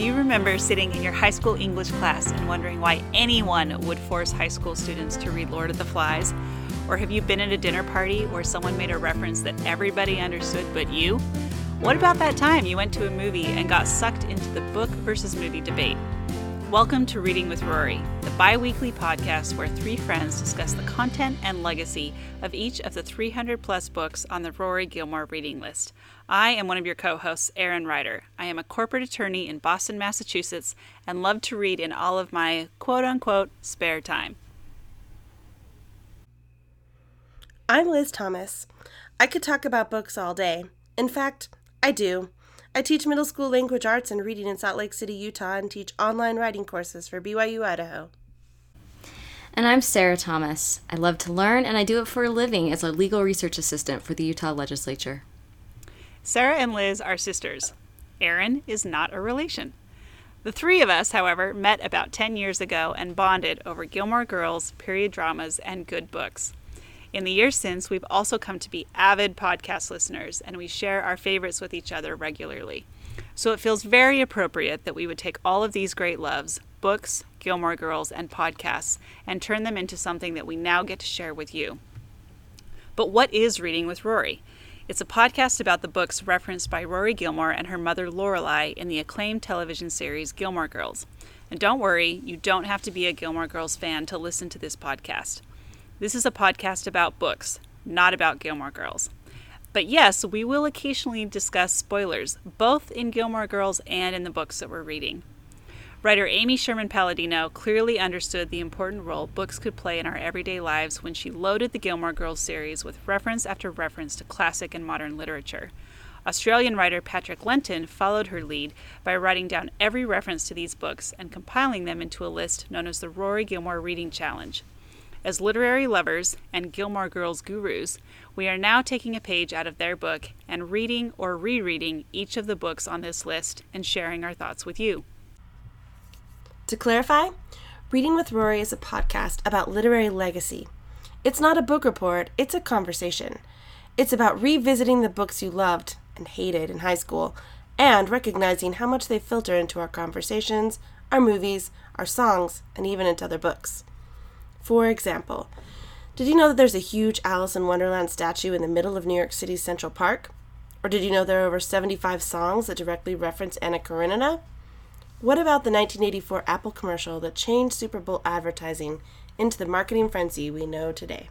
Do you remember sitting in your high school English class and wondering why anyone would force high school students to read Lord of the Flies? Or have you been at a dinner party where someone made a reference that everybody understood but you? What about that time you went to a movie and got sucked into the book versus movie debate? Welcome to Reading with Rory, bi weekly podcast where three friends discuss the content and legacy of each of the 300 plus books on the Rory Gilmore reading list. I am one of your co hosts, Erin Ryder. I am a corporate attorney in Boston, Massachusetts, and love to read in all of my quote unquote spare time. I'm Liz Thomas. I could talk about books all day. In fact, I do. I teach middle school language arts and reading in Salt Lake City, Utah, and teach online writing courses for BYU Idaho. And I'm Sarah Thomas. I love to learn, and I do it for a living as a legal research assistant for the Utah legislature. Sarah and Liz are sisters. Erin is not a relation. The three of us, however, met about 10 years ago and bonded over Gilmore Girls, period dramas, and good books. In the years since, we've also come to be avid podcast listeners, and we share our favorites with each other regularly. So it feels very appropriate that we would take all of these great loves books, Gilmore Girls, and podcasts and turn them into something that we now get to share with you. But what is Reading with Rory? It's a podcast about the books referenced by Rory Gilmore and her mother Lorelai in the acclaimed television series Gilmore Girls. And don't worry, you don't have to be a Gilmore Girls fan to listen to this podcast. This is a podcast about books, not about Gilmore Girls. But yes, we will occasionally discuss spoilers, both in Gilmore Girls and in the books that we're reading. Writer Amy Sherman Palladino clearly understood the important role books could play in our everyday lives when she loaded the Gilmore Girls series with reference after reference to classic and modern literature. Australian writer Patrick Lenton followed her lead by writing down every reference to these books and compiling them into a list known as the Rory Gilmore Reading Challenge. As literary lovers and Gilmore Girls gurus, we are now taking a page out of their book and reading or rereading each of the books on this list and sharing our thoughts with you. To clarify, Reading with Rory is a podcast about literary legacy. It's not a book report, it's a conversation. It's about revisiting the books you loved and hated in high school and recognizing how much they filter into our conversations, our movies, our songs, and even into other books. For example, did you know that there's a huge Alice in Wonderland statue in the middle of New York City's Central Park? Or did you know there are over 75 songs that directly reference Anna Karenina? What about the 1984 Apple commercial that changed Super Bowl advertising into the marketing frenzy we know today?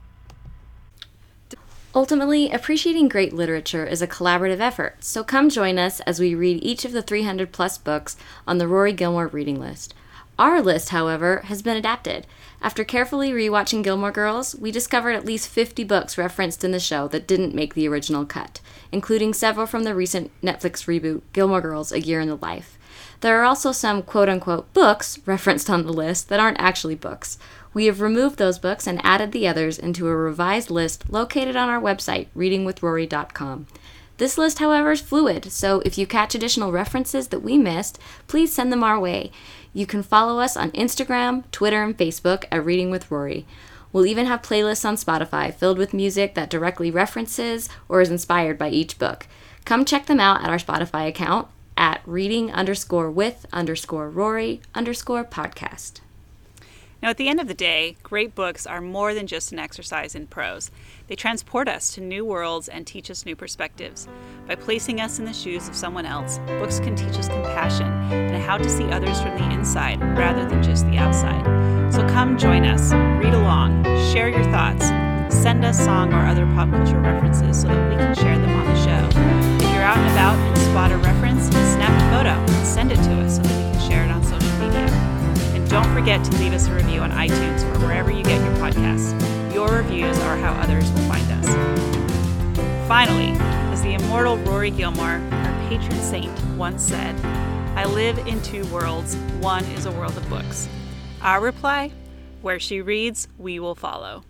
Ultimately, appreciating great literature is a collaborative effort, so come join us as we read each of the 300 plus books on the Rory Gilmore reading list. Our list, however, has been adapted. After carefully rewatching Gilmore Girls, we discovered at least 50 books referenced in the show that didn't make the original cut, including several from the recent Netflix reboot Gilmore Girls A Year in the Life. There are also some quote unquote books referenced on the list that aren't actually books. We have removed those books and added the others into a revised list located on our website, readingwithrory.com. This list, however, is fluid, so if you catch additional references that we missed, please send them our way. You can follow us on Instagram, Twitter, and Facebook at Reading with Rory. We'll even have playlists on Spotify filled with music that directly references or is inspired by each book. Come check them out at our Spotify account at reading underscore with underscore Rory underscore podcast. Now, at the end of the day, great books are more than just an exercise in prose. They transport us to new worlds and teach us new perspectives. By placing us in the shoes of someone else, books can teach us compassion and how to see others from the inside rather than just the outside. So come join us, read along, share your thoughts, send us song or other pop culture references so that we can share them on the show. Forget to leave us a review on iTunes or wherever you get your podcasts. Your reviews are how others will find us. Finally, as the immortal Rory Gilmore, our patron saint, once said, I live in two worlds. One is a world of books. Our reply, where she reads, we will follow.